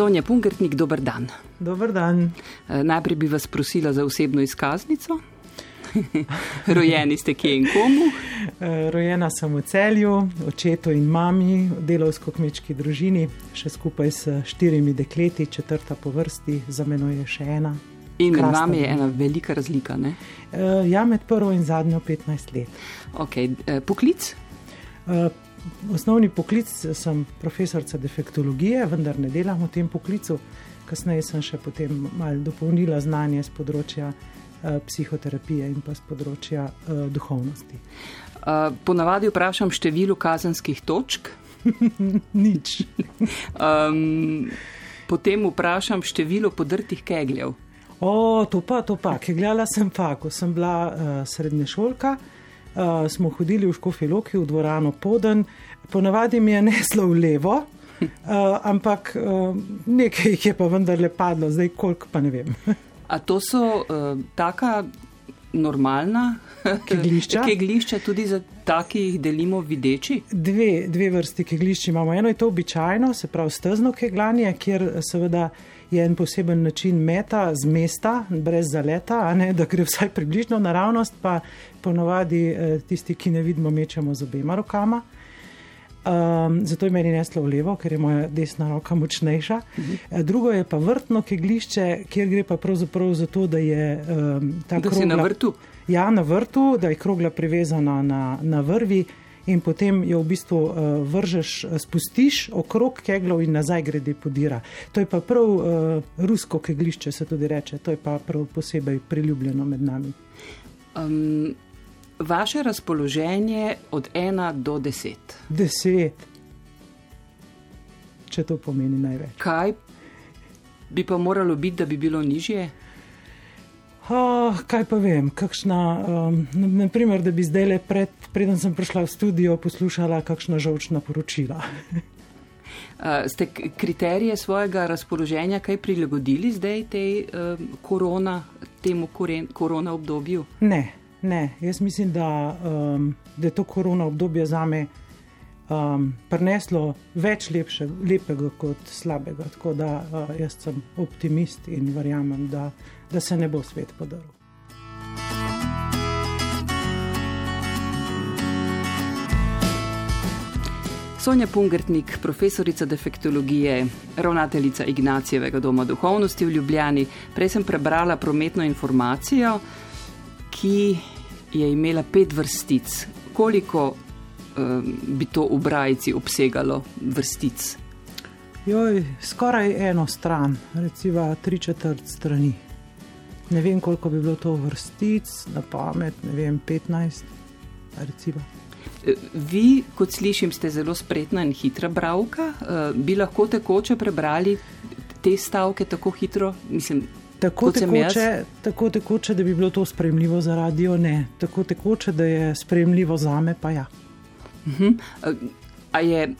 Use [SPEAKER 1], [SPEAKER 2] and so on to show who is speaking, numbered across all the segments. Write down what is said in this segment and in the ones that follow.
[SPEAKER 1] Sonja Pungertnik, dober dan.
[SPEAKER 2] Dober dan.
[SPEAKER 1] Eh, najprej bi vas prosila za osebno izkaznico. Rojeni ste kje in komu?
[SPEAKER 2] Eh, rojena sem v celju, očetu in mami, v delovsko-kmečki družini, še skupaj s štirimi dekleti, četrta po vrsti, za menoj je še ena.
[SPEAKER 1] In med vami je ena velika razlika. Ne?
[SPEAKER 2] Uh, ja, med prvo in zadnjo 15 let.
[SPEAKER 1] Okay. Poklic?
[SPEAKER 2] Uh, osnovni poklic sem profesorica defektologije, vendar ne delam v tem poklicu. Kasneje sem še potem malo dopolnila znanje z področja uh, psihoterapije in pa z področja uh, duhovnosti.
[SPEAKER 1] Uh, ponavadi vprašam število kazenskih točk.
[SPEAKER 2] Nič.
[SPEAKER 1] um, potem vprašam število podrtih kegljev.
[SPEAKER 2] O, to pa, to pa. Kegljala sem pa, ko sem bila uh, srednja šolka, uh, smo hodili v Škofiloki v dvorano Poden, ponavadi mi je neslo v levo, uh, ampak uh, nekaj jih je pa vendarle padlo, zdaj koliko pa ne vem.
[SPEAKER 1] A to so uh, taka normalna
[SPEAKER 2] keglišča?
[SPEAKER 1] keglišča tudi za taki jih delimo videči?
[SPEAKER 2] Dve, dve vrsti keglišč imamo. Eno je to običajno, se pravi stezno kegljanje, kjer seveda je en poseben način meta z mesta, brez zaleta, ne, da gre vsaj približno naravnost, pa ponovadi eh, tisti, ki ne vidimo, mečemo z obema rokama. Um, zato je meni neslo v levo, ker je moja desna roka močnejša. Uh mhm. -huh. Drugo je pa vrtno keglišče, kjer gre pa pravzaprav za to, da je um, ta krogla,
[SPEAKER 1] na vrtu.
[SPEAKER 2] Ja, na vrtu, da je krogla privezana na, na vrvi in potem jo v bistvu uh, vržeš, spustiš okrog keglov in nazaj grede podira. To je pa prav uh, rusko keglišče, se tudi reče, to je pa prav posebej priljubljeno med nami.
[SPEAKER 1] Um, vaše razpoloženje od ena do deset.
[SPEAKER 2] Deset, če to pomeni največ.
[SPEAKER 1] Kaj bi pa moralo biti, da bi bilo nižje?
[SPEAKER 2] Oh, kaj pa vem, kakšna, um, naprimer, da bi zdaj le pred, preden sem prišla v studio, poslušala kakšna žolčna poročila.
[SPEAKER 1] Uh, ste kriterije svojega razpoloženja kaj prilagodili zdaj tej, um, korona, temu koren, korona obdobju?
[SPEAKER 2] Ne, ne. Jaz mislim, da, um, da je to korona obdobje za me um, prineslo več lepše, lepega kot slabega. Tako da uh, jaz sem optimist in verjamem, da, da se ne bo svet podaril.
[SPEAKER 1] Sonja Pungertnik, profesorica defektologije, ravnateljica Ignacijevega doma duhovnosti v Ljubljani. Prej sem prebrala prometno informacijo, ki je imela pet vrstic. Koliko bi to v Brajci obsegalo vrstic?
[SPEAKER 2] Joj, skoraj eno stran, recimo tri četrt strani. Ne vem, koliko bi bilo to vrstic, na pamet, ne vem, 15. Recimo.
[SPEAKER 1] E, vi, kot slišim, ste zelo spretna in hitra bralka. E, bi lahko tekoče prebrali te stavke tako hitro? Mislim,
[SPEAKER 2] tako, tekoče, tako tekoče, da bi bilo to sprejemljivo za radio, ne. Tako tekoče, da je sprejemljivo za me, pa ja.
[SPEAKER 1] Uh mhm. -huh. A je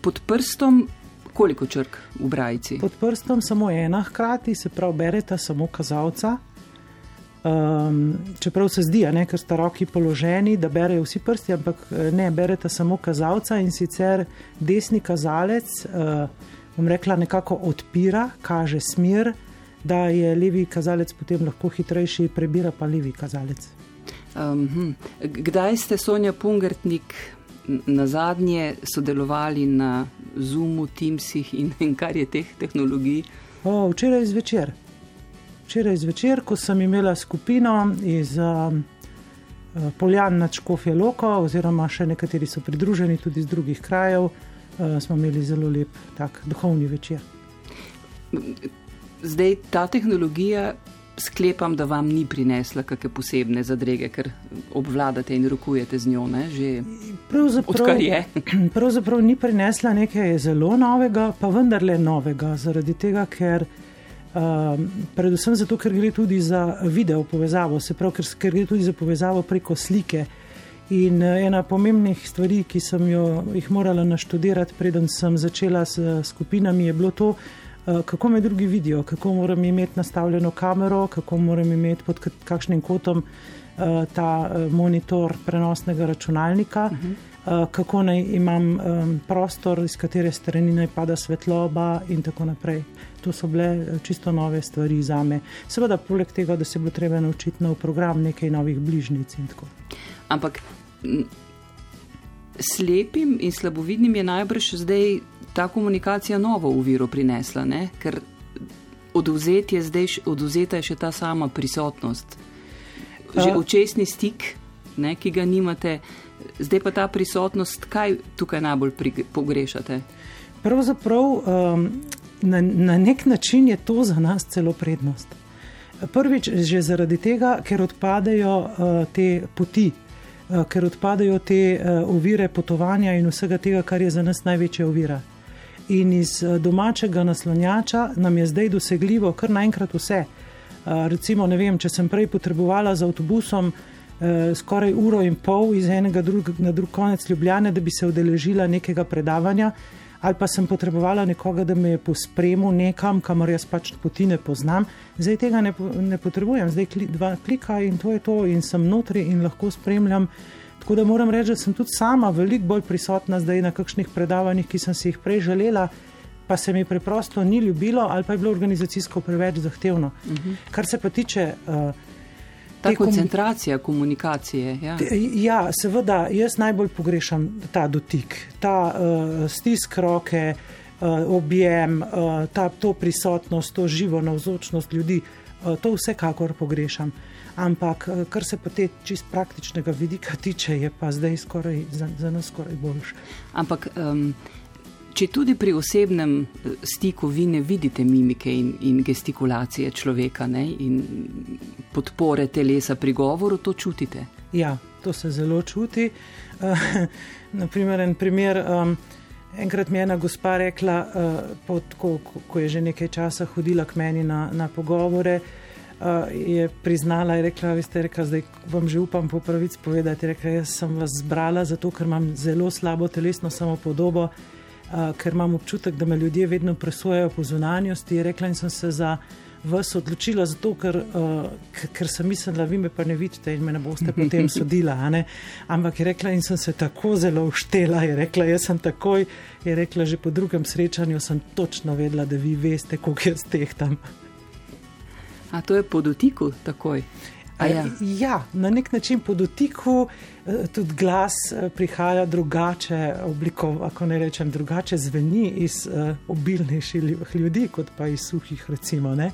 [SPEAKER 1] pod prstom koliko črk v Brajci?
[SPEAKER 2] Pod prstom samo ena, hkrati se pravi, berete samo kazalca. Um, čeprav se zdi, ne, ker sta roki položeni, da berejo vsi prsti, ampak eh, ne, berete samo kazalca in sicer desni kazalec, uh, bom rekla, nekako odpira, kaže smer, da je levi kazalec potem lahko hitrejši, prebira pa levi kazalec.
[SPEAKER 1] Um, kdaj ste Sonja Pungertnik na zadnje sodelovali na Zoomu, Teamsih in, in kar je teh tehnologij?
[SPEAKER 2] O, včeraj zvečer. Včeraj zvečer, ko sem imela skupino iz uh, Poljan nad Škofje Loko, oziroma še nekateri so pridruženi tudi iz drugih krajev, uh, smo imeli zelo lep tak duhovni večer.
[SPEAKER 1] Zdaj ta tehnologija sklepam, da vam ni prinesla kakšne posebne zadrege, ker obvladate in rokujete z njo. Ne,
[SPEAKER 2] pravzaprav, pravzaprav ni prinesla nekaj zelo novega, pa vendarle novega, zaradi tega, ker. Uh, predvsem zato, ker gre tudi za video povezavo, se pravi, ker, ker gre tudi za povezavo preko slike. In uh, ena pomembnih stvari, ki sem jo jih morala naštudirati, preden sem začela s skupinami, je bilo to, Eh, kako me drugi vidijo, kako moram imeti nastavljeno kamero, kako moram imeti pod kakšnim kotom uh, ta uh, monitor prenosnega računalnika. Uh -huh. kako naj imam prostor, iz katere strani naj pada svetloba in tako naprej. To so bile čisto nove stvari za me. Seveda, poleg tega, da se bo treba naučiti nov program, nekaj novih bližnjic in tako.
[SPEAKER 1] Ampak slepim in slabovidnim je najbrž zdaj ta komunikacija novo uviro prinesla, ne? ker oduzet je zdaj, oduzeta je še ta sama prisotnost. Že očesni stik, ne, ki ga nimate, zdaj pa ta prisotnost, kaj tukaj najbolj pogrešate?
[SPEAKER 2] Pravzaprav um, na, na nek način je to za nas celo prednost. Prvič, že zaradi tega, ker odpadejo uh, te poti, uh, ker odpadejo te uh, ovire potovanja in vsega tega, kar je za nas največja ovira. In iz domačega naslonjača nam je zdaj dosegljivo kar naenkrat vse. Uh, recimo, vem, če sem prej potrebovala z avtobusom uh, skoraj uro in pol iz enega drug, na drug konec Ljubljane, da bi se udeležila nekega predavanja, ali pa sem potrebovala nekoga, da me je pospremil nekam, kamor jaz pač poti ne poznam. Zdaj tega ne, ne potrebujem, zdaj kli, dva klika in to je to, in sem notri in lahko spremljam. Tako da moram reči, da sem tudi sama veliko bolj prisotna zdaj na kakšnih predavanjih, ki sem si jih prej želela. Pa se mi preprosto ni ljubilo, ali pa je bilo organizacijsko preveč zahtevno. Uh mhm. -huh. Kar se pa tiče uh,
[SPEAKER 1] Ta koncentracija komunikacije. Ja.
[SPEAKER 2] ja, seveda, jaz najbolj pogrešam ta dotik, ta uh, stisk roke, uh, objem, uh, ta, to prisotnost, to živo navzočnost ljudi. Uh, to vsekakor pogrešam. Ampak, kar se pa te čist praktičnega vidika tiče, je pa zdaj skoraj, za, za nas skoraj boljše.
[SPEAKER 1] Ampak. Um, Če tudi pri osebnem eh, stiku vi ne vidite mimike in, in gestikulacije človeka ne, in podpore telesa pri govoru, to čutite?
[SPEAKER 2] Ja, to se zelo čuti. Uh, naprimer, en primer. Um, Enkrat mi je ena gospa rekla, uh, pod, ko, ko je že nekaj časa hodila k meni na, na pogovore, uh, je priznala in rekla: Veste, rekla, zdaj vam že upam po pravici povedati. Rekla, jaz sem vas zbrala zato, ker imam zelo slabo telesno samopodobo ker imam občutek, da me ljudje vedno presojajo po zunanjosti. Rekla in sem se za vas odločila, zato, ker, uh, ker sem mislila, vi me pa ne vidite in me ne boste potem sodila. Ampak je rekla in sem se tako zelo uštela. Je rekla, jaz sem takoj, je rekla, že po drugem srečanju sem točno vedela, da vi veste, koliko jaz tehtam.
[SPEAKER 1] A to je po dotiku takoj? Ja.
[SPEAKER 2] ja, na nek način po dotiku eh, tudi glas eh, prihaja drugače, obliko, ako ne rečem, drugače zveni iz uh, obilnejših ljudi, kot pa iz suhih, recimo, ne?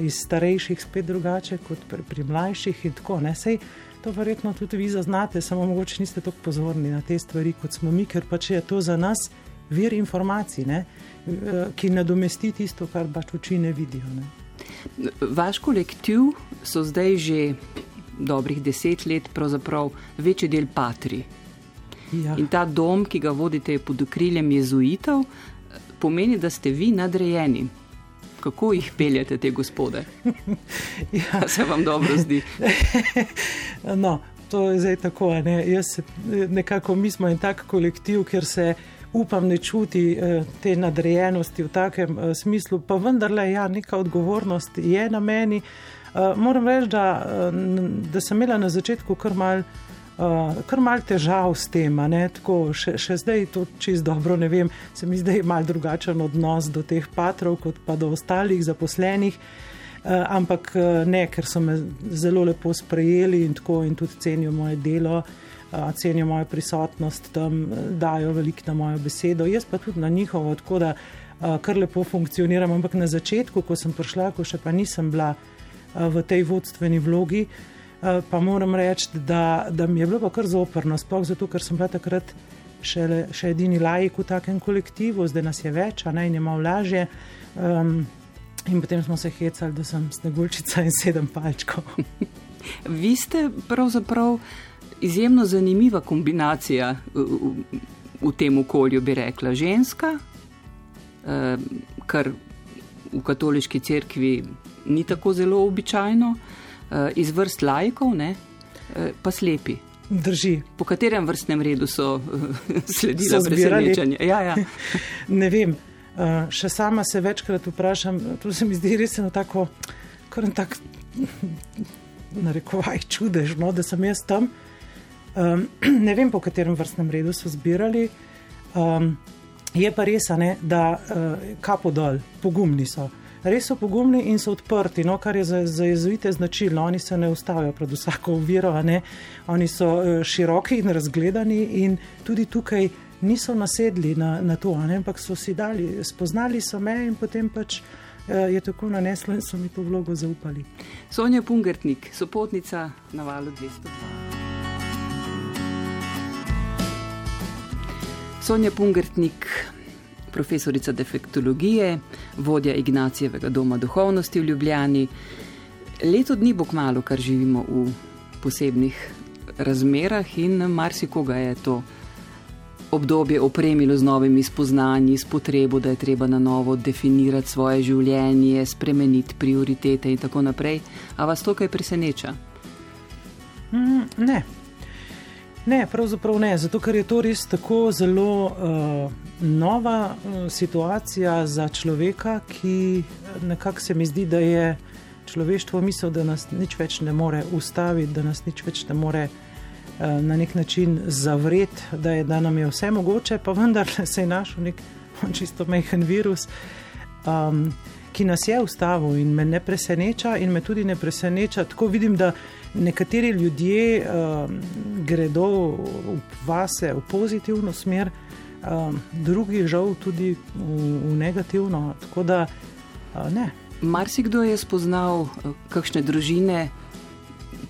[SPEAKER 2] Iz starejših spet drugače kot pri, pri mlajših in tako naprej. To verjetno tudi vi zaznate, samo mogoče niste tako pozorni na te stvari, kot smo mi, ker pač je to za nas vir informacij, ne? ki nadomesti tisto, kar pač oči ne vidijo. Ne?
[SPEAKER 1] Vaš kolektiv so zdaj že dobrih deset let, pravzaprav večji del patri. Ja. In ta dom, ki ga vodite pod okriljem jezuitov, pomeni, da ste vi nadrejeni. Kako jih peljete, te gospode? ja. Se vam dobro zdi?
[SPEAKER 2] no, to je zdaj tako. Ne? Se, nekako mi smo en tak kolektiv, ker se upam, ne čuti eh, te nadrejenosti v takem eh, smislu, pa vendarle, ja, neka odgovornost je na meni. Eh, moram reči, da, da sem imela na začetku kar mal. Uh, kar mal težav s tem, tako še, še zdaj to čist dobro ne vem, se mi zdaj mal drugačen odnos do teh patrov, kot pa do ostalih zaposlenih, uh, ampak ne, ker so me zelo lepo sprejeli in tako in tudi cenijo moje delo. Uh, cenijo mojo prisotnost tam, dajo veliko na mojo besedo, jaz pa tudi na njihovo, tako da kar lepo funkcioniram. Ampak na začetku, ko sem prišla, ko še pa nisem bila v tej vodstveni vlogi, pa moram reči, da, da mi je bilo pa kar zoprno, sploh zato, ker sem bila takrat še, še edini lajk v takem kolektivu, zdaj nas je več, a naj ne malo lažje. Um, in potem smo se hecali, da sem sneguljčica in sedem palčkov.
[SPEAKER 1] Vi ste pravzaprav izjemno zanimiva kombinacija v, v, v tem okolju, bi rekla, ženska, eh, kar v katoliški cerkvi ni tako zelo običajno, eh, iz vrst lajkov, ne, eh, pa slepi.
[SPEAKER 2] Drži.
[SPEAKER 1] Po katerem vrstnem redu so sledili presenečenje? Ja, ja.
[SPEAKER 2] ne vem. Uh, še sama se večkrat vprašam, to se mi zdi res eno tako, kar je tako, na rekovaj, čudežno, da sem jaz tam. Um, ne vem, po katerem vrstnem redu so zbirali. Um, je pa res, ne, da uh, kapo dol, pogumni so. Res so pogumni in so odprti, no, kar je za, za jezuite značilno. Oni se ne ustavijo pred vsako oviro, oni so uh, široki in razgledani in tudi tukaj niso nasedli na, na to, ne, ampak so si dali, spoznali so me in potem pač. Je tako naneslo in so mi to vlogo zaupali.
[SPEAKER 1] Sonja Pungertnik, sopotnica na valu 202. Sonja Pungertnik, profesorica defektologije, vodja Ignacijevega doma duhovnosti v Ljubljani. Leto dni bo kmalo, kar živimo v posebnih razmerah in marsikoga je to obdobje opremilo z novimi spoznanji, s potrebo, da je treba na novo definirati svoje življenje, spremeniti prioritete in tako naprej. A vas to kaj preseneča?
[SPEAKER 2] Mm, ne, Ne, pravzaprav ne, zato ker je to res tako zelo uh, nova uh, situacija za človeka, ki nekako se mi zdi, da je človeštvo mislil, da nas nič več ne more ustaviti, da nas nič več ne more uh, na nek način zavreti, da, da nam je vse mogoče, pa vendar se je našel nek čisto mehen virus. Um, Ki nas je ustavil in me ne preseneča, in me tudi ne preseneča. Tako vidim, da nekateri ljudje um, gredo v vase v pozitivno smer, um, drugi žal tudi v, v negativno. Tako da uh, ne.
[SPEAKER 1] Marsikdo je spoznal, uh, kakšne družine,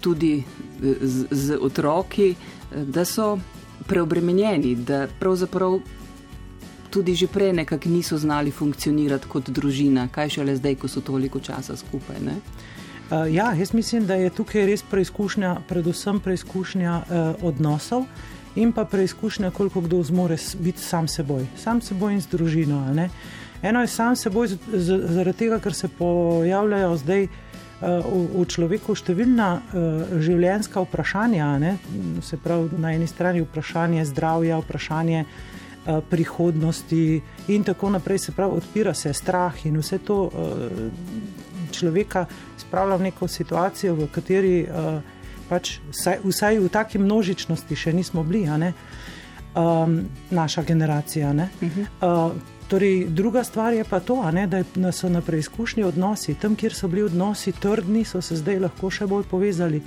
[SPEAKER 1] tudi uh, z, z otroki, uh, da so preobremenjeni, da pravzaprav tudi že prej nekako niso znali funkcionirati kot družina, kaj šele zdaj, ko so toliko časa skupaj. Ne?
[SPEAKER 2] Uh, ja, jaz mislim, da je tukaj res preizkušnja, predvsem preizkušnja uh, odnosov in pa preizkušnja, koliko kdo zmore biti sam seboj, sam seboj in z družino. Eno je sam seboj zaradi tega, ker se pojavljajo zdaj uh, v, v človeku številna uh, življenjska vprašanja. Ne? Se pravi, na eni strani vprašanje zdravja, vprašanje uh, prihodnosti in tako naprej. Se pravi, odpira se strah in vse to. Uh, človeka spravlja v neko situacijo, v kateri uh, pač vsaj, vsaj v taki množičnosti še nismo bili, um, naša generacija. Uh -huh. uh, torej, druga stvar je pa to, ne, da so na preizkušnji odnosi. Tam, kjer so bili odnosi trdni, so se zdaj lahko še bolj povezali.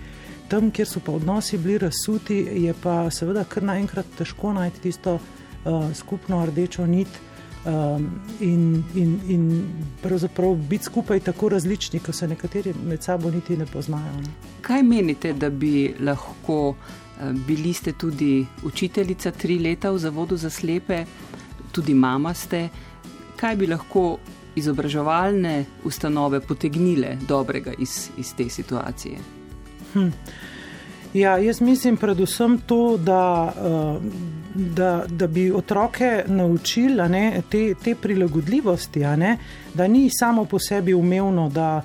[SPEAKER 2] Tam, kjer so pa odnosi bili razsuti, je pa seveda kar naenkrat težko najti tisto uh, skupno rdečo nit. Um, in, in, in pravzaprav biti skupaj tako različni, ko se nekateri med sabo niti ne poznajo. Ne.
[SPEAKER 1] Kaj menite, da bi lahko eh, bili ste tudi učiteljica tri leta v Zavodu za slepe, tudi mama ste? Kaj bi lahko izobraževalne ustanove potegnile dobrega iz, iz te situacije? Hm.
[SPEAKER 2] Ja, jaz mislim predvsem to, da, eh, da, da bi otroke naučili ne, te, te prilagodljivosti, ne, da ni samo po sebi umevno, da,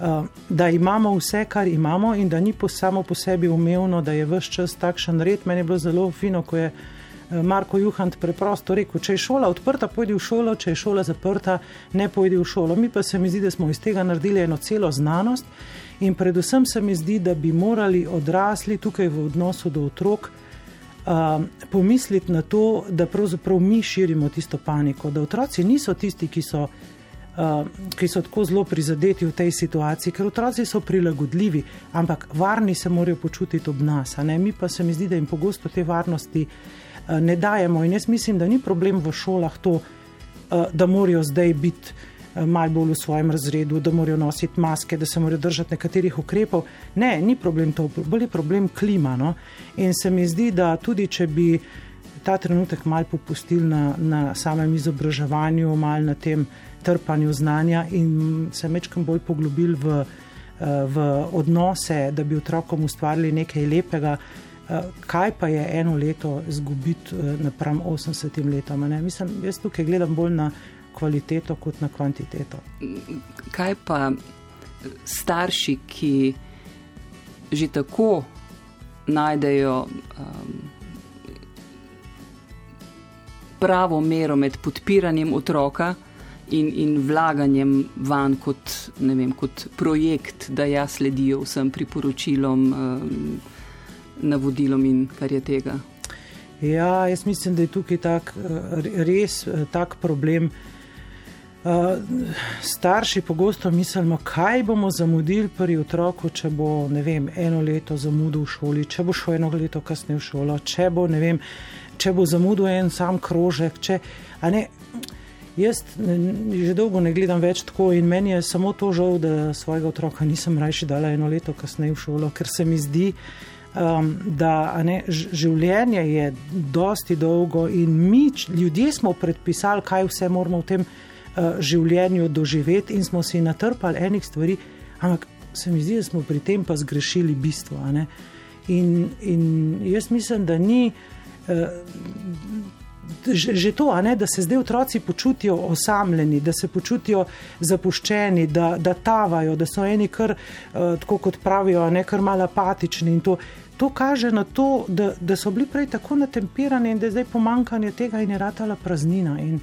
[SPEAKER 2] eh, da imamo vse, kar imamo, in da ni po samo po sebi umevno, da je vse čas takšen red. Meni je bilo zelo fino, ko je eh, Marko Juhant preprosto rekel: če je šola odprta, pojdi v šolo, če je šola zaprta, ne pojdi v šolo. Mi pa se mi zdi, da smo iz tega naredili eno celo znanost. In predvsem se mi zdi, da bi morali odrasli tukaj v odnosu do otrok uh, pomisliti na to, da pravzaprav mi širimo tisto paniko, da otroci niso tisti, ki so, uh, ki so tako zelo prizadeti v tej situaciji, ker otroci so prilagodljivi, ampak varni se morajo počutiti ob nas. Mi pa se mi zdi, da jim pogosto te varnosti uh, ne dajemo. In jaz mislim, da ni problem v šolah to, uh, da morajo zdaj biti. Eh, malo bolj v svojem razredu, da morajo nositi maske, da se morajo držati nekaterih ukrepov. Ne, ni problem to, bolj je problem klima. No? In se mi zdi, da tudi če bi ta trenutek malo popustili na, na samem izobraževanju, malo na tem trpanju znanja in se mečkam bolj poglobili v, eh, v odnose, da bi otrokom ustvarili nekaj lepega. Eh, kaj pa je eno leto izgubiti napram 80 letom? Mislim, jaz tukaj gledam bolj na kvaliteto kot na kvantiteto.
[SPEAKER 1] Kaj pa starši, ki že tako najdejo um, pravo mero med podpiranjem otroka in, in vlaganjem van kot, vem, kot projekt, da ja sledijo vsem priporočilom. Um, navodilom in kar je tega.
[SPEAKER 2] Ja, jaz mislim, da je tukaj tak, res tak problem. Starši pogosto mislimo, kaj bomo zamudili pri otroku, če bo vem, eno leto zamudil v šoli, če bo šel eno leto kasneje v šolo, če bo, vem, če bo zamudil en sam krožek. Če, ne, jaz že dolgo ne gledam več tako in meni je samo to žal, da svojega otroka nisem rajši dala eno leto kasneje v šolo, ker se mi zdi, um, da ne, življenje je dosti dolgo in mi, ljudje, smo predpisali, kaj vse moramo v tem. Eh, življenju doživeti in smo si natrpali enih stvari, ampak se mi zdi, da smo pri tem pa zgrešili bistvo. In, in jaz mislim, da ni. Uh, Že, že to, ne, da se zdaj otroci počutijo osamljeni, da se počutijo zapuščeni, da, da tavajo, da so eni kar, uh, tako kot pravijo, ne kar malo apatični. To, to kaže na to, da, da so bili prej tako natemperani in da je zdaj pomankanje tega in je ratala praznina. In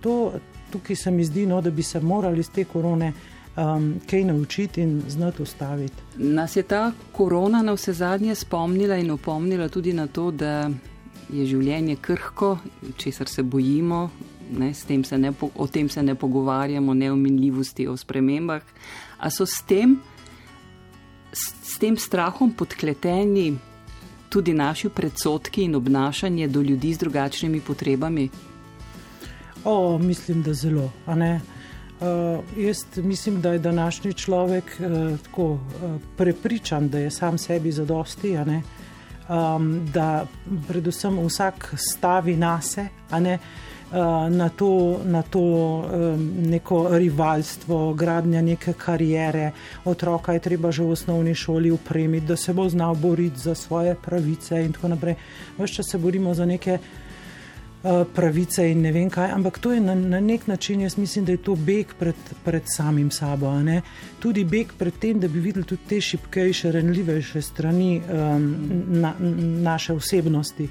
[SPEAKER 2] to, tukaj se mi zdi, no, da bi se morali iz te korone um, kaj naučiti in znati ustaviti.
[SPEAKER 1] Nas je ta korona na vse zadnje spomnila in opomnila tudi na to, da je življenje krhko, česar se bojimo. Ne, tem ne, o tem se ne pogovarjamo, ne o minljivosti, o spremembah. A so s tem, s, s tem strahom podkleteni tudi naši predsotki in obnašanje do ljudi z drugačnimi potrebami?
[SPEAKER 2] O, mislim, da zelo. Uh, jaz mislim, da je današnji človek uh, tako uh, prepričan, da je sam sebi zadosti, um, da predvsem vsak stavi na se, ne, uh, na to, na to um, neko rivalstvo, gradnja neke karijere. Otroka je treba že v osnovni šoli upremiti, da se bo znal boriti za svoje pravice in tako naprej. Vse čas se borimo za neke. Eh, pravice in ne vem kaj, ampak to je na, na nek način, jaz mislim, da je to beg pred, pred samim sabo. Tudi beg pred tem, da bi videli tudi te šipkejše, renljivejše strani um, na, naše osebnosti.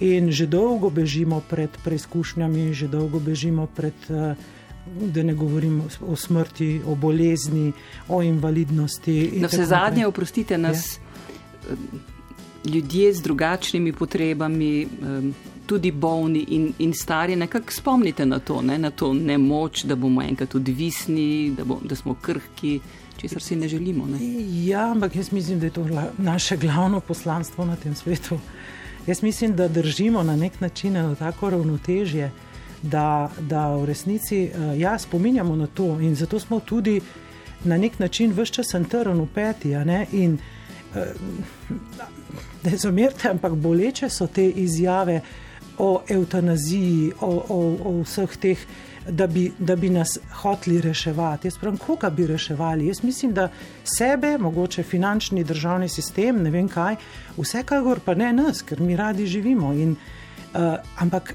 [SPEAKER 2] In že dolgo bežimo pred preizkušnjami, že dolgo bežimo pred. Uh, Da ne govorim o smrti, o bolezni, o invalidnosti.
[SPEAKER 1] Na vse zadnje, oprostite nas, je? Ljudje z drugačnimi potrebami, tudi bolni in, in stari, nekako spomnite na to, ne? na to nemoč, da bomo enkrat odvisni, da, bo, da smo krhki, česar si ne želimo. Ne?
[SPEAKER 2] Ja, ampak jaz mislim, da je to naše glavno poslanstvo na tem svetu. Jaz mislim, da držimo na nek način na tako ravnotežje, da, da v resnici eh, ja, spominjamo na to in zato smo tudi na nek način vse čas antrn v peti. In eh, ne zamerite, ampak boleče so te izjave o eutanaziji, o, o, o vseh teh, da bi, da bi nas hoteli reševati. Jaz pravim, koga bi reševali? Jaz mislim, da sebe, mogoče finančni državni sistem, ne vem kaj, vsekakor pa ne nas, ker mi radi živimo. In, uh, ampak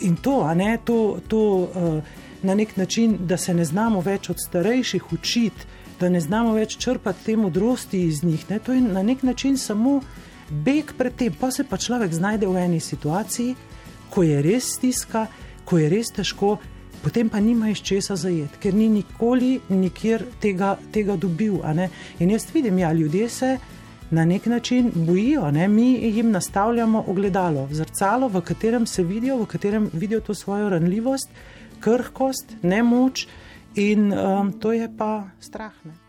[SPEAKER 2] in to, a ne to. to uh, Na nek način, da se ne znamo več od starejših učiti, da ne znamo več črpati te modrosti iz njih. Ne? To je na nek način samo beg pred tem, pa se pa človek znajde v eni situaciji, ko je res stiska, ko je res težko, potem pa nima iz česa zajeti, ker ni nikoli nikjer tega, tega dobil. In jaz vidim, ja, ljudje se na nek način bojijo, ne? mi jim nastavljamo ogledalo, zrcalo, v katerem se vidijo, v katerem vidijo to svojo ranljivost, krhkost, nemoč in um, to je pa strah. Ne?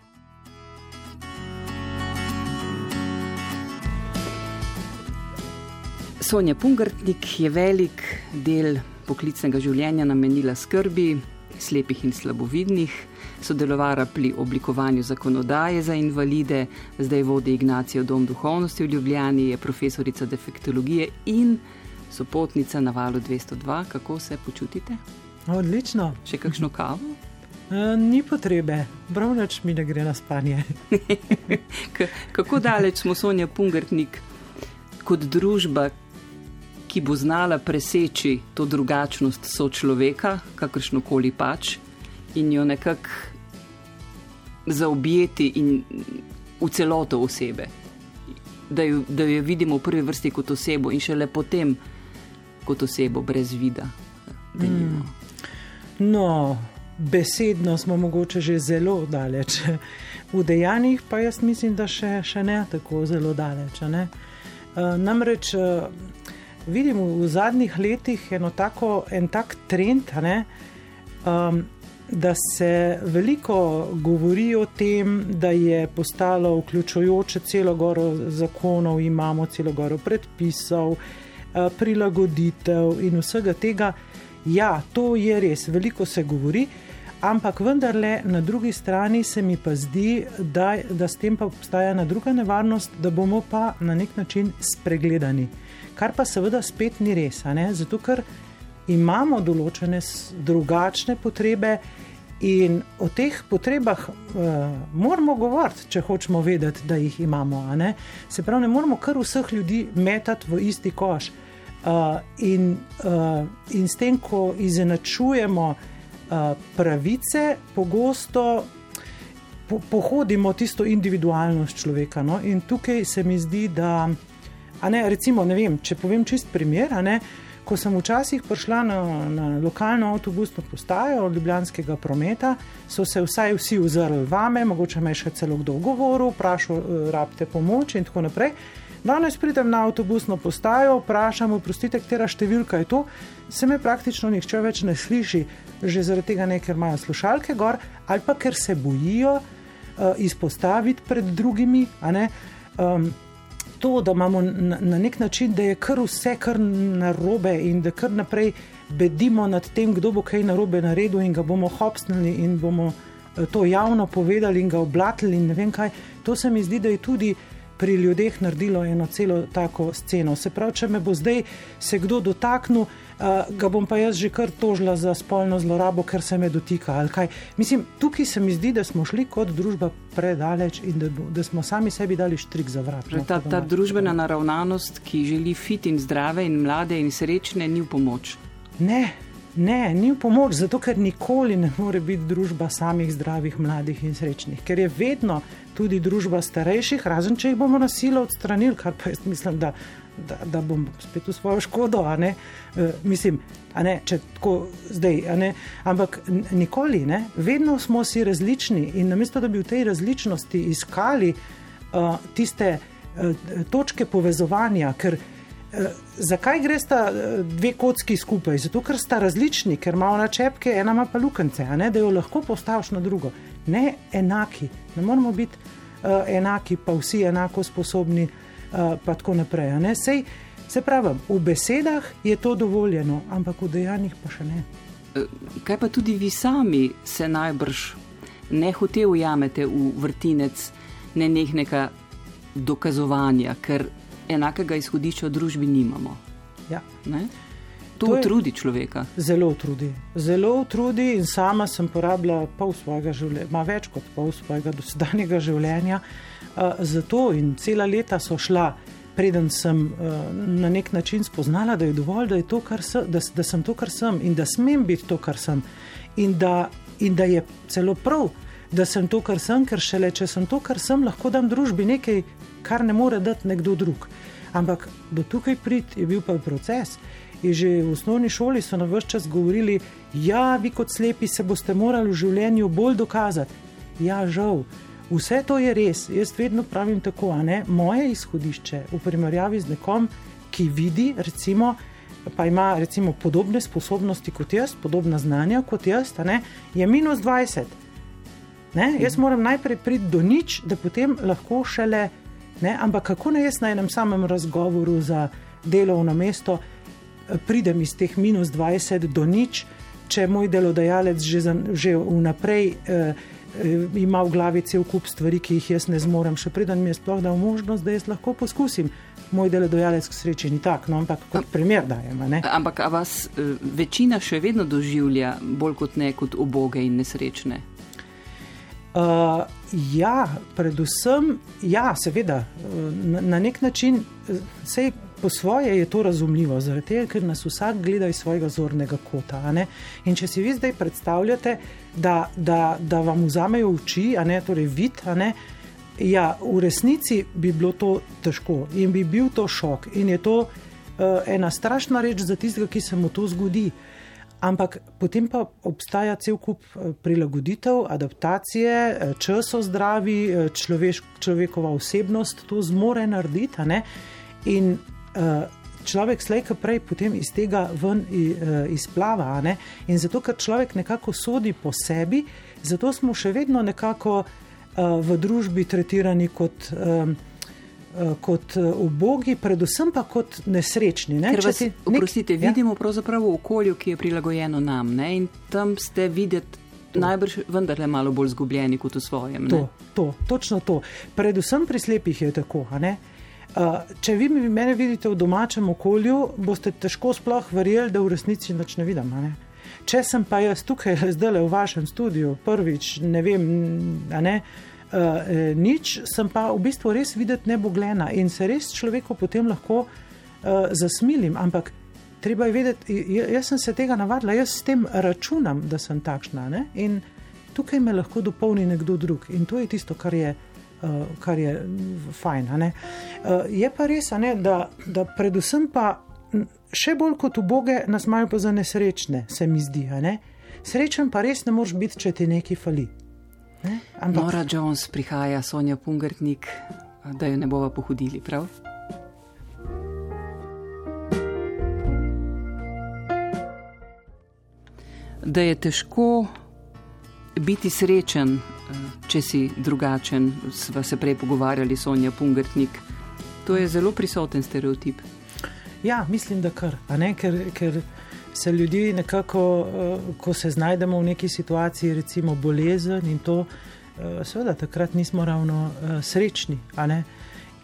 [SPEAKER 1] Sonja Pungrtnik je velik del poklicnega življenja namenila skrbi slepih in slabovidnih, sodelovala pri oblikovanju zakonodaje za invalide, zdaj vodi Ignacijo Dom duhovnosti v Ljubljani, je profesorica defektologije in sopotnica na valu 202. Kako se počutite?
[SPEAKER 2] Odlično.
[SPEAKER 1] Še kakšno kavo?
[SPEAKER 2] E, ni potrebe, bravnač mi ne gre na spanje.
[SPEAKER 1] Kako daleč smo Sonja Pungrtnik kot družba, ki bo znala preseči to drugačnost sočloveka, kakršno koli pač, in jo nekako zaobjeti in v celoto osebe. Da jo, da jo vidimo v prvi vrsti kot osebo in šele potem kot osebo brez vida. Mm.
[SPEAKER 2] No, besedno smo mogoče že zelo daleč, v dejanjih pa jaz mislim, da še, še ne tako zelo daleč. Ne? namreč vidim v zadnjih letih tako, en tak trend, ne, um, da se veliko govori o tem, da je postalo vključujoče celo goro zakonov, imamo celo goro predpisov, uh, prilagoditev in vsega tega. Ja, to je res, veliko se govori. Ampak vendarle, na drugi strani se mi pa zdi, da, da s tem pa obstaja ena druga nevarnost, da bomo pa na nek način spregledani. Kar pa seveda spet ni res, zato ker imamo določene drugačne potrebe in o teh potrebah uh, moramo govoriti, če hočemo vedeti, da jih imamo. Se pravi, ne moramo kar vseh ljudi metati v isti koš. Uh, in, uh, in s tem, ko izenačujemo uh, pravice, pogosto po, pohodimo tisto individualnost človeka. No? In tukaj se mi zdi, da, ne, recimo, ne vem, če povem čist primer. Ne, Ko sem včasih prišla na, na lokalno avtobusno postajo Ljubljanskega prometa, so se vsaj vsi ozrli vame, mogoče me je še celo kdo govoril, vprašal, uh, rabite pomoč in tako naprej. Danes pridem na avtobusno postajo, vprašam, oprostite, katera številka je to, se me praktično nihče več ne sliši, že zaradi tega, ne, ker imajo slušalke gor ali pa ker se bojijo uh, izpostaviti pred drugimi to, da imamo na, na nek način, da je kar vse kar narobe in da kar naprej bedimo nad tem, kdo bo kaj narobe naredil in ga bomo hopsnili in bomo eh, to javno povedali in ga oblatili in kaj. To se mi zdi, da je tudi pri ljudeh naredilo eno celo tako sceno. Se pravi, če me bo zdaj se kdo dotaknil, ga bom pa jaz že kar tožila za spolno zlorabo, ker se me dotika. Mislim, tukaj se mi zdi, da smo šli kot družba predaleč in da, da smo sami sebi dali štrik za vrat.
[SPEAKER 1] No, ta, ta družbena naravnanost, ki želi fit in zdrave in mlade in srečne, ni v pomoč.
[SPEAKER 2] Ne, ne, ni v pomoč, zato ker nikoli ne more biti družba samih zdravih, mladih in srečnih, ker je vedno tudi družba starejših, razen če jih bomo na silo odstranili, kar pa jaz mislim, da da, da bom spet v svojo škodo. E, mislim, ne, če tako zdaj. Ampak nikoli, ne, vedno smo si različni in namesto da bi v tej različnosti iskali uh, tiste uh, točke povezovanja, ker. Zakaj gre sta dve kocki skupaj? Zato, ker sta različni, ker ima ona čepke, ena ima pa lukance, da jo lahko postaviš na drugo. Ne enaki, ne moramo biti uh, enaki, pa vsi enako sposobni pa tako naprej. Sej, se pravi, v besedah je to dovoljeno, ampak v dejanjih pa še ne.
[SPEAKER 1] E, kaj pa tudi vi sami se najbrž ne hote ujamete v vrtinec nenehnega dokazovanja, ker enakega izhodišča v družbi nimamo?
[SPEAKER 2] Ja.
[SPEAKER 1] Ne? To, to utrudi človeka.
[SPEAKER 2] Zelo utrudi. Zelo utrudi in sama sem porabila pol svojega življenja, ima več kot pol svojega dosedanjega življenja. Uh, zato in cela leta so šla, preden sem uh, na nek način spoznala, da je dovolj, da, je kar se, da, da sem to, kar sem in da smem biti to, kar sem. In da, in da je celo prav, da sem to, kar sem, ker šele če sem to, kar sem, lahko dam družbi nekaj, kar ne more dati nekdo drug. Ampak do tukaj prid je bil pa proces. In že v osnovni šoli so na vse čas govorili, da ja, vi kot slepi se boste morali v življenju bolj dokazati. Ja, žal, vse to je res. Jaz vedno pravim tako, ne? moje izhodišče v primerjavi z nekom, ki vidi, recimo, pa ima recimo, podobne sposobnosti kot jaz, podobna znanja kot jaz, ne? je minus 20. Ne? Jaz moram najprej priti do nič, da potem lahko šele. Ne? Ampak kako naj jaz na enem samem razgovoru za delovno mesto? Pridem iz teh minus 20 do nič, če moj delodajalec že, za, že vnaprej eh, eh, ima v glavi cel kup stvari, ki jih jaz ne zmorem, še preden mi je sploh dal možnost, da jaz lahko poskusim. Moj delodajalec k sreči ni tak, no, ampak kot primer dajem.
[SPEAKER 1] Ampak vas eh, večina še vedno doživlja bolj kot ne kot oboge in nesrečne?
[SPEAKER 2] Uh, ja, predvsem, ja, seveda, na, na nek način, sej po svoje je to razumljivo, tega, ker nas vsak gleda iz svojega zornega kota. In če si vi zdaj predstavljate, da, da, da vam vzamejo oči, a ne torej vid, a ne. Ja, v resnici bi bilo to težko in bi bil to šok. In je to uh, ena strašna reč za tistega, ki se mu to zgodi. Ampak potem pa obstaja cel kup eh, prilagoditev, adaptacije, eh, časov zdravi, človeš, človekova osebnost to zmore narediti. In uh, človek slejka prej potem iz tega ven uh, izplava. Ne? In zato, ker človek nekako sodi po sebi, zato smo še vedno nekako uh, v družbi tretirani kot. Um, Kot ubogi, predvsem pa kot nesrečni. Ne?
[SPEAKER 1] Vas, nek, oprostite, ja? vidimo pravzaprav v okolju, ki je prilagojeno nam ne? in tam ste videti najbrž vendarle malo bolj zgubljeni kot v svojem.
[SPEAKER 2] To, to, točno to. Predvsem pri slepih je tako. Uh, če vi mene vidite v domačem okolju, boste težko sploh verjeli, da v resnici nič ne vidim. Ne? Če sem pa jaz tukaj, zdaj le v vašem studiu, prvič, ne vem, ne, uh, nič, sem pa v bistvu res videti neboglena in se res človeku potem lahko uh, zasmilim. Ampak treba je vedeti, jaz sem se tega navadila, jaz s tem računam, da sem takšna. Ne? In tukaj me lahko dopolni nekdo drug. In to je tisto, kar je, kar je fajn. Uh, je pa res, ne, da, da predvsem pa še bolj kot uboge nas imajo za nesrečne, se mi zdi. Srečen pa res ne moreš biti, če ti nekaj fali.
[SPEAKER 1] Ne? Ampak... Nora Jones prihaja, Sonja Pungertnik, da jo ne bova pohodili, prav? da je težko biti srečen, če si drugačen. Sva se prej pogovarjali, Sonja Pungertnik. To je zelo prisoten stereotip.
[SPEAKER 2] Ja, mislim, da kar. Ker, ker se ljudje nekako, eh, ko se znajdemo v neki situaciji, recimo bolezen in to, eh, seveda takrat nismo ravno srečni.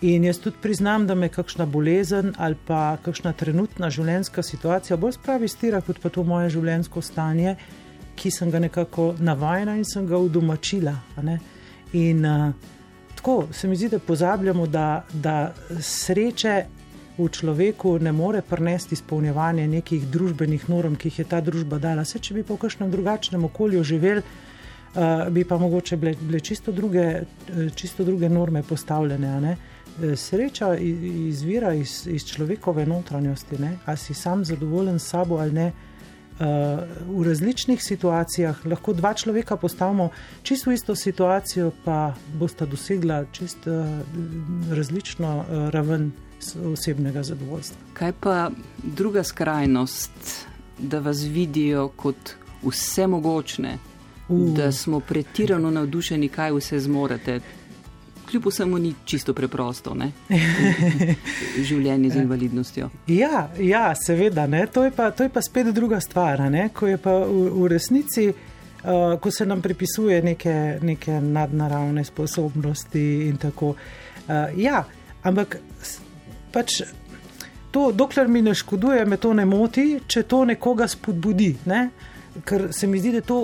[SPEAKER 2] In jaz tudi priznam, da me kakšna bolezen ali pa kakšna trenutna življenjska situacija bolj spravi stira kot pa to moje življenjsko stanje, ki sem ga nekako navajena in sem ga udomačila. In uh, tako se mi zdi, da pozabljamo, da, da sreče v človeku ne more prenesti izpolnjevanje nekih družbenih norm, ki jih je ta družba dala. Se, če bi pa v kakšnem drugačnem okolju živeli, uh, bi pa mogoče bile, bile čisto, druge, čisto druge norme postavljene. Eh, sreča izvira iz, iz človekove notranjosti, ne? ali si sam zadovoljen s sabo ali ne. Uh, v različnih situacijah lahko dva človeka postavimo čisto isto situacijo, pa bosta dosegla čisto uh, različno uh, raven osebnega zadovoljstva.
[SPEAKER 1] Kaj pa druga skrajnost, da vas vidijo kot vse mogočne, uh. da smo pretirano navdušeni, kaj vse zmorete? Kljub vsemu ni čisto preprosto, življenje z invalidnostjo.
[SPEAKER 2] Ja, ja seveda, to je, pa, to je pa spet druga stvar, ko je pa v, v resnici. Uh, ko se nam pripisuje neke, neke nadnaravne sposobnosti, in tako. Uh, ja, ampak pač to, dokler mi ne škoduje, me to ne moti, če to nekoga spodbudi. Ne? Ker se mi zdi, da to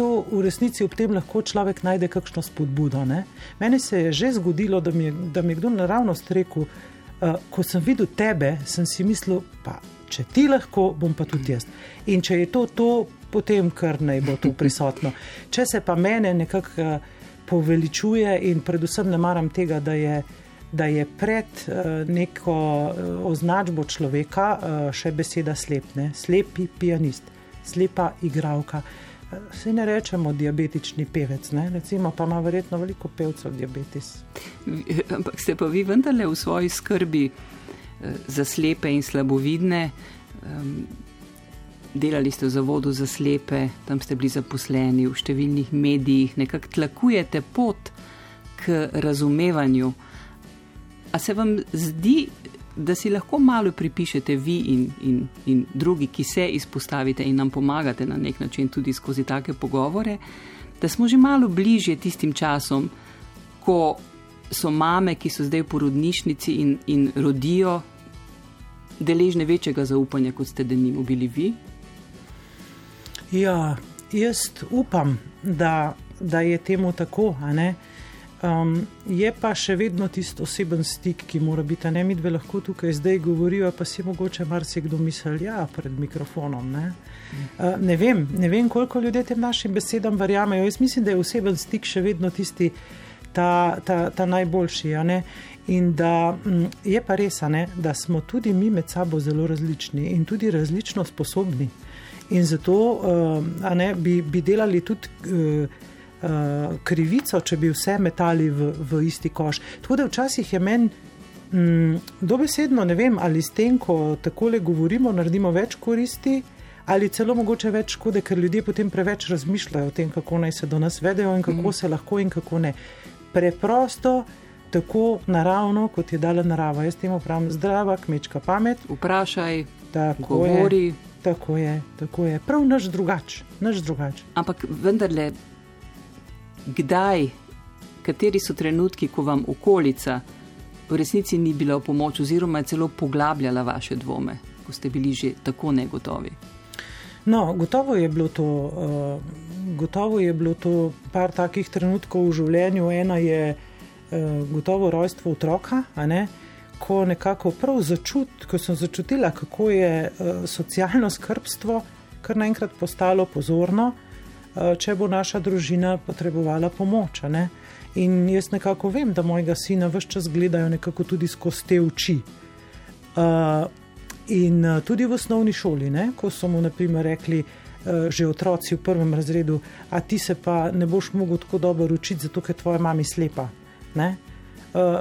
[SPEAKER 2] to v resnici ob tem lahko človek najde kakšno spodbudo. Ne? Meni se je že zgodilo, da mi je, da mi je kdo naravnost rekel, uh, ko sem videl tebe, sem si mislil, pa če ti lahko, bom pa tudi jaz. In če je to to, potem kar naj bo tu prisotno. Če se pa mene nekako uh, poveličuje in predvsem ne maram tega, da je. Da je pred uh, neko uh, označbo človeka uh, še beseda slepne, slepi pianist, slepa igravka. Se ne rečemo diabetični pevec, ne? recimo pa ima verjetno veliko pevcev diabetes.
[SPEAKER 1] Ampak ste pa vi vendarle v svoji skrbi eh, za slepe in slabovidne. Delali ste v zavodu za slepe, tam ste bili zaposleni v številnih medijih, nekako tlakujete pot k razumevanju. A se vam zdi, da si lahko malo pripišete vi in, in, in drugi, ki se izpostavite in nam pomagate na nek način tudi skozi take pogovore, da smo že malo bližje tistim časom, ko so mame, ki so zdaj v porodnišnici in, in rodijo, deležne večjega zaupanja, kot ste denimo bili vi.
[SPEAKER 2] Ja, jaz upam, da, da je temu tako. Um, je pa še vedno tisti oseben stik, ki mora biti. Ne, mi dve lahko tukaj zdaj govorijo, pa si mogoče marsikdo misli, ja, pred mikrofonom. Ne? Uh, ne, vem, ne vem, koliko ljudi tem našim besedam verjamejo. Jaz mislim, da je oseben stik še vedno tisti, ta, ta, ta najboljši. In da m, je pa res, ne, da smo tudi mi med sabo zelo različni in tudi različno sposobni. In zato uh, ne, bi, bi delali tudi. Uh, uh, krivico, če bi vse metali v, v isti koš. Tako da včasih je meni Mm, dobesedno ne vem, ali s tem, ko tako le govorimo, naredimo več koristi, ali celo mogoče več škode, ker ljudje potem preveč razmišljajo o tem, kako naj se do nas vedejo in kako mm. se lahko in kako ne. Preprosto, tako naravno, kot je dala narava. Jaz temu pravim zdrava, kmečka pamet.
[SPEAKER 1] Vprašaj, tako govori.
[SPEAKER 2] Je, tako je, tako je. Prav naš drugač, naš drugač.
[SPEAKER 1] Ampak vendarle, kdaj, kateri so trenutki, ko vam okolica v resnici ni bila v pomoč, oziroma je celo poglabljala vaše dvome, ko ste bili že tako negotovi?
[SPEAKER 2] No, gotovo je bilo to. Uh, Gotovo je bilo to par takih trenutkov v življenju. Ena je uh, gotovo rojstvo otroka, ne? ko nekako prav začut, ko sem začutila, kako je uh, socialno skrbstvo kar naenkrat postalo pozorno, uh, če bo naša družina potrebovala pomoč. Ne? In jaz nekako vem, da mojega sina vse čas gledajo nekako tudi skozi te oči. Uh, in uh, tudi v osnovni šoli, ne, ko so mu naprimer rekli, uh, že otroci v prvem razredu, a ti se pa ne boš mogel tako dobro učiti, zato ker tvoja mama je slepa. Uh,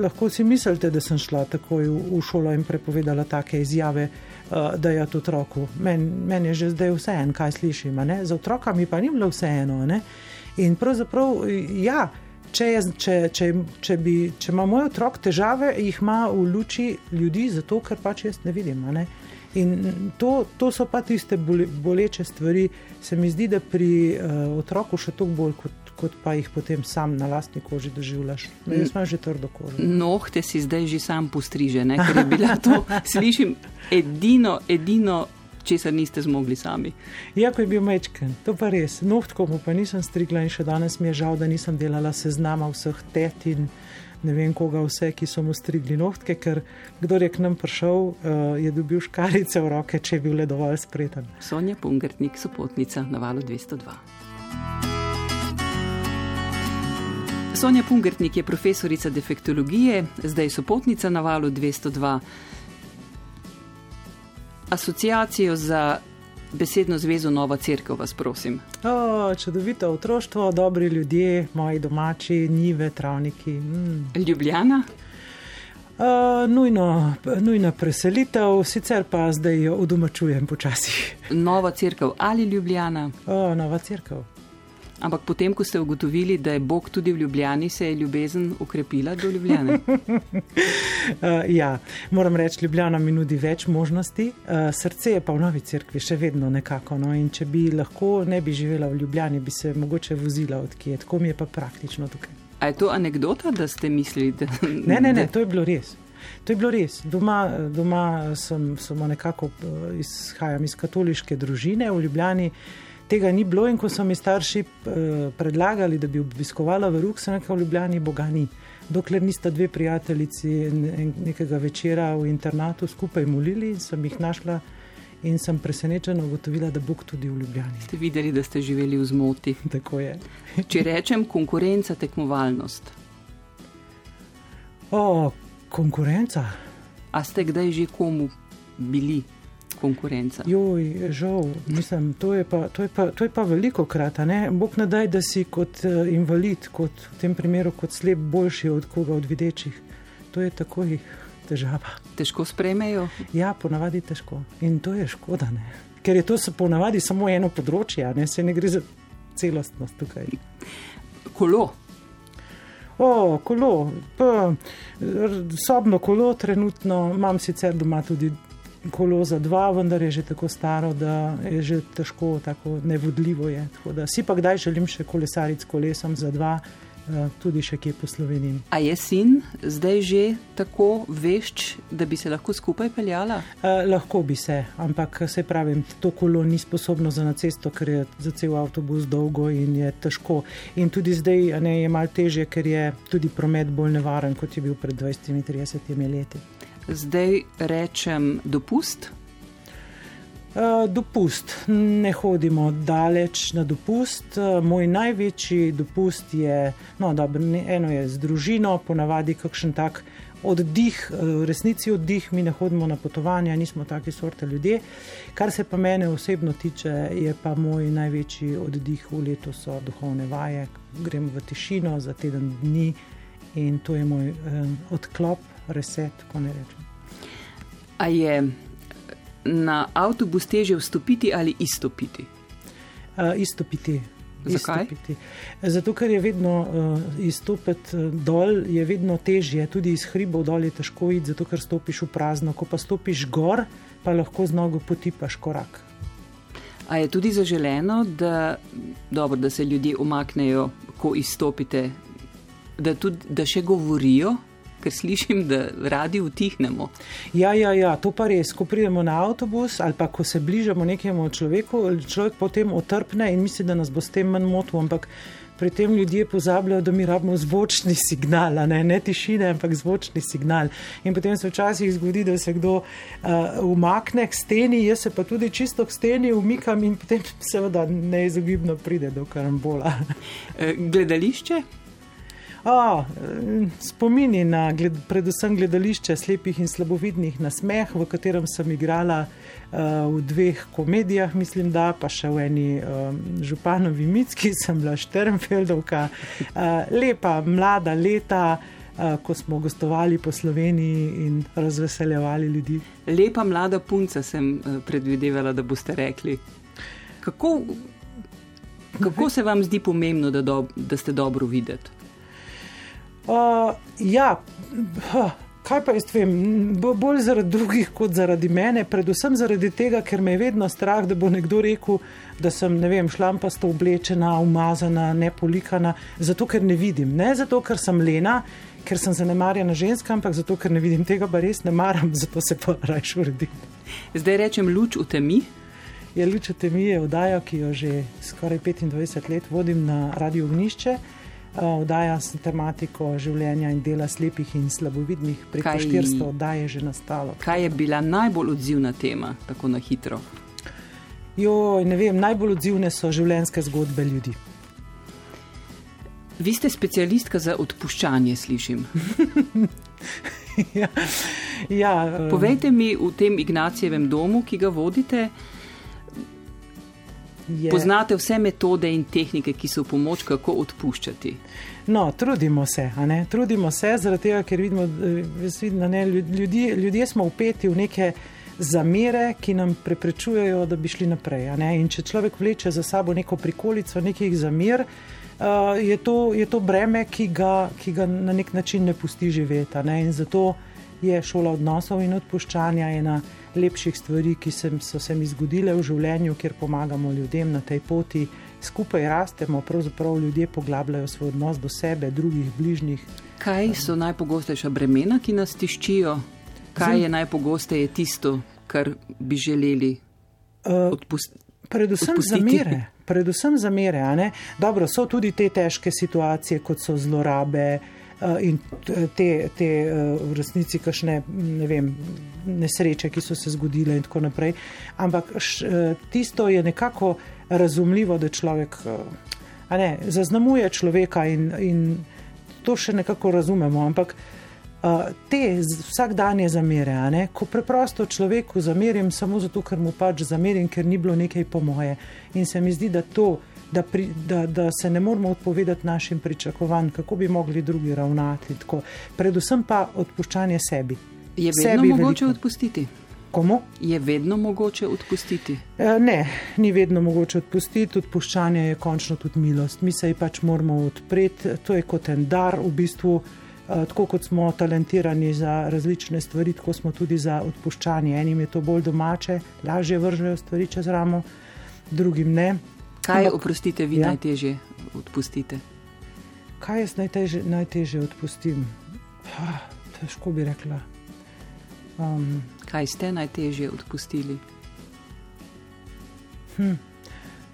[SPEAKER 2] lahko si mislite, da sem šla takoj v, v šolo in prepovedala take izjave, uh, da je to otroku. Meni men je že zdaj vseeno, kaj slišim. Za otroka mi pa ni bilo vseeno. In pravzaprav, ja, če, je, če, če, če, bi, če ima moj otrok težave, jih ima v luči ljudi, zato ker pač jaz ne vidim. Ne? In to, to so pa tiste boleče stvari, se mi zdi, da pri uh, otroku še toliko bolj kot. Kot pa jih potem sam na lastni koži doživljaš. Jaz imam že trdo kožo.
[SPEAKER 1] Nohte si zdaj že sam postriže, ne? ker je bila to, slišim, edino, edino česar niste zmogli sami.
[SPEAKER 2] Ja, ko je bil mečken, to pa res. Nohtko pa nisem strigla in še danes mi je žal, da nisem delala seznama vseh tet in ne vem koga vse, ki so mu strigli nohtke, ker kdo je k nam prišel, uh, je dobil škarice v roke, če je bil le dovolj spreten.
[SPEAKER 1] Sonja Pungertnik, sopotnica na valu 202. Sonja Pungertnik je profesorica defektologije, zdaj sopotnica na valu 202 asociacijo za besedno zvezo Nova Cerkev, vas prosim.
[SPEAKER 2] O, čudovito otroštvo, dobri ljudje, moji domači, njive, travniki. Mm.
[SPEAKER 1] Ljubljana.
[SPEAKER 2] Uh, nujno, nujna preselitev, sicer pa zdaj jo udomačujem počasi.
[SPEAKER 1] Nova crkva ali Ljubljana?
[SPEAKER 2] Uh, nova crkva.
[SPEAKER 1] Ampak potem, ko ste ugotovili, da je Bog tudi v Ljubljani, se je ljubezen ukrepila do Ljubljane? uh,
[SPEAKER 2] ja, moram reči, Ljubljana mi nudi več možnosti, uh, srce je pa v novi cerkvi še vedno nekako. No? In če bi lahko ne bi živela v Ljubljani, bi se mogoče vozila odkje, tako mi je pa praktično tukaj.
[SPEAKER 1] A je to anekdota, da ste mislili, da.
[SPEAKER 2] Ne, ne, ne, to je bilo res. To je bilo res. Doma, doma sem, sem nekako izhajam iz katoliške družine v Ljubljani tega ni bilo. In ko so mi starši uh, predlagali, da bi obiskovala v Ruk, sem rekel: v Ljubljani Boga ni. Dokler nista dve prijateljici nekega večera v internatu skupaj molili, sem jih našla in sem presenečena ugotovila, da Bog tudi v Ljubljani.
[SPEAKER 1] Ste videli, da ste živeli v zmoti.
[SPEAKER 2] Tako je.
[SPEAKER 1] Če rečem konkurenca, tekmovalnost.
[SPEAKER 2] O, konkurenca.
[SPEAKER 1] A ste kdaj že komu bili? Konkurenca.
[SPEAKER 2] Joj, žal, mislim, to je pa, to je pa, to je pa veliko krat. Bog ne daj, da si kot uh, invalid, kot v tem primeru kot slep, boljši od koga od videčih. To je takoj težava.
[SPEAKER 1] Težko sprejmejo?
[SPEAKER 2] Ja, ponavadi težko. In to je škoda, ne? ker je to ponavadi samo eno področje, ne? se ne gre za celostnost tukaj.
[SPEAKER 1] Kolo.
[SPEAKER 2] O, kolo, pa, sobno kolo, trenutno imam sicer doma tudi kolo za dva, vendar je že tako staro, da je že težko, tako nevodljivo je. Da, si pa kdaj želim še kolesariti s kolesom za dva, eh, tudi še kje po Sloveniji.
[SPEAKER 1] A je sin zdaj že tako vešč, da bi se lahko skupaj peljala?
[SPEAKER 2] Eh, lahko bi se, ampak se pravim, to kolo ni sposobno za na cesto, ker je za cel avtobus dolgo in je težko. In tudi zdaj ne, je mal težje, ker je tudi promet bolj nevaren, kot je bil pred 20-30 leti
[SPEAKER 1] zdaj rečem dopust?
[SPEAKER 2] Uh, dopust. Ne hodimo daleč na dopust. Uh, moj največji dopust je, no, dobro, eno je z družino, ponavadi kakšen tak oddih, uh, v resnici oddih, mi ne hodimo na potovanja, nismo taki sorte ljudje. Kar se pa mene osebno tiče, je pa moj največji oddih v letu so duhovne vaje. Grem v tišino za teden dni in to je moj um, odklop reset, ko ne rečem.
[SPEAKER 1] A je na avtobus teže vstopiti ali izstopiti?
[SPEAKER 2] Uh, izstopiti.
[SPEAKER 1] Zakaj?
[SPEAKER 2] Izstopiti. Zato, ker je vedno uh, izstopiti dol, je vedno težje, tudi iz hribov dol je težko iti, zato ker stopiš v prazno. Ko pa stopiš gor, pa lahko z nogo potipaš korak.
[SPEAKER 1] A je tudi zaželeno, da, dobro, da se ljudje umaknejo, ko izstopite, da, tudi, da še govorijo, ker slišim, da radi utihnemo.
[SPEAKER 2] Ja, ja, ja, to pa res. Ko pridemo na avtobus ali pa ko se bližamo nekemu človeku, človek potem otrpne in misli, da nas bo s tem manj motil. Ampak pri tem ljudje pozabljajo, da mi rabimo zvočni signal, ne, ne tišine, ampak zvočni signal. In potem se včasih zgodi, da se kdo uh, umakne k steni, jaz se pa tudi čisto k steni umikam in potem seveda neizogibno pride do karambola.
[SPEAKER 1] Eh, gledališče?
[SPEAKER 2] O, spomini na gled, predvsem gledališče slepih in slabovidnih na smeh, v katerem sem igrala uh, v dveh komedijah, mislim, da pa še v eni um, županovi mitski, sem bila Šternfeldovka, uh, lepa, mlada leta. Uh, ko smo gostovali po Sloveniji in razveseljevali ljudi.
[SPEAKER 1] Lepa mlada punca sem predvidevala, da boste rekli. Kako, kako se vam zdi pomembno, da, do, da ste dobro videti?
[SPEAKER 2] Uh, ja, kaj pa jaz vem, bolj zaradi drugih kot zaradi mene, predvsem zaradi tega, ker me je vedno strah, da bo nekdo rekel, da sem vem, šlampasto oblečena, umazana, nepolikana, zato ker ne vidim. Ne zato, ker sem lena, ker sem zanemarjena ženska, ampak zato, ker ne vidim tega, pa res ne maram, zato se pa rajš uredim.
[SPEAKER 1] Zdaj rečem luč v temi.
[SPEAKER 2] Je luč v temi je vdaja, ki jo že skoraj 25 let vodim na Radio Ognišče. Vdaja s tematiko življenja in dela slepih in slabovidnih, preko kaj, 400 oddaj je že nastalo.
[SPEAKER 1] Kaj je bila najbolj odzivna tema, tako na hitro?
[SPEAKER 2] Jo, ne vem, najbolj odzivne so življenjske zgodbe ljudi.
[SPEAKER 1] Vi ste specialistka za odpuščanje, slišim.
[SPEAKER 2] ja, ja,
[SPEAKER 1] Povejte mi v tem Ignacijevem domu, ki ga vodite, je. Poznate vse metode in tehnike, ki so v pomoč, kako odpuščati?
[SPEAKER 2] No, trudimo se, trudimo se, zaradi tega, ker vidimo, da ne, ljudje, ljudje smo upeti v neke zamere, ki nam preprečujejo, da bi šli naprej. In če človek vleče za sabo neko prikolico nekih zamer, uh, je, to, je to breme, ki ga, ki ga na nek način ne pusti živeti. Ne? In zato je šola odnosov in odpuščanja ena lepših stvari, ki sem, so se mi zgodile v življenju, kjer pomagamo ljudem na tej poti, skupaj rastemo, pravzaprav ljudje poglabljajo svoj odnos do sebe, drugih, bližnjih.
[SPEAKER 1] Kaj so najpogostejša bremena, ki nas tiščijo? Kaj je najpogosteje tisto, kar bi želeli uh, odpustiti?
[SPEAKER 2] Predvsem zamere. Predvsem zamere. Dobro, so tudi te težke situacije, kot so zlorabe, uh, in te, te eh, v resnici kašne ne vem, nesreče, ki so se zgodile in tako naprej. Ampak eh, tisto je nekako razumljivo, da človek ne, zaznamuje človeka in, in to še nekako razumemo. Ampak te vsakdanje zamere, ne, ko preprosto človeku zamerim samo zato, ker mu pač zamerim, ker ni bilo nekaj po moje. In se mi zdi, da to da, pri, da, da se ne moramo odpovedati našim pričakovanjem, kako bi mogli drugi ravnati. Tako. Predvsem pa odpuščanje sebi.
[SPEAKER 1] Je vedno sebi mogoče veliko. odpustiti?
[SPEAKER 2] Komu?
[SPEAKER 1] Je vedno mogoče odpustiti?
[SPEAKER 2] E, ne, ni vedno mogoče odpustiti. Odpuščanje je končno tudi milost. Mi se ji pač moramo odpreti. To je kot en dar v bistvu. E, tako kot smo talentirani za različne stvari, tako smo tudi za odpuščanje. Enim je to bolj domače, lažje vržejo stvari čez ramo, drugim ne.
[SPEAKER 1] Kaj, oprostite, vi ja? najtežje odpustite?
[SPEAKER 2] Kaj jaz najtežje, najtežje odpustim? Ah, težko bi rekla.
[SPEAKER 1] Um, kaj ste najtežje odpustili?
[SPEAKER 2] Hm.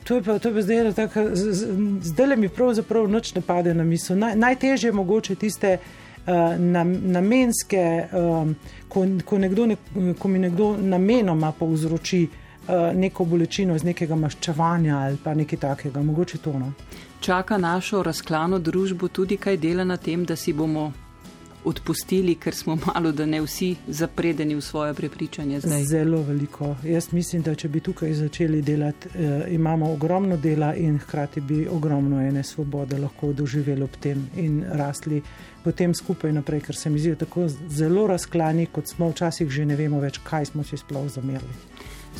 [SPEAKER 2] To je pa, to je pa zdaj, tako, z, z, zdaj le mi pravzaprav noč ne pade na misel. Naj, najtežje je mogoče tiste uh, nam, namenske, um, ko, ko, nekdo, ne, ko mi nekdo namenoma povzroči neko bolečino iz nekega maščevanja ali pa nekaj takega, mogoče to. No.
[SPEAKER 1] Čaka našo razklano družbo tudi kaj dela na tem, da si bomo odpustili, ker smo malo, da ne vsi zapredeni v svoje prepričanje zdaj?
[SPEAKER 2] Zelo veliko. Jaz mislim, da če bi tukaj začeli delati, eh, imamo ogromno dela in hkrati bi ogromno ene svobode lahko doživeli ob tem in rasli potem skupaj naprej, ker se mi zdijo tako zelo razklani, kot smo včasih že ne vemo več, kaj smo si sploh zamerili.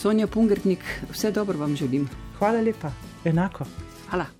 [SPEAKER 1] Sonja Pungertnik, vse dobro vam želim.
[SPEAKER 2] Hvala lepa, enako.
[SPEAKER 1] Hvala.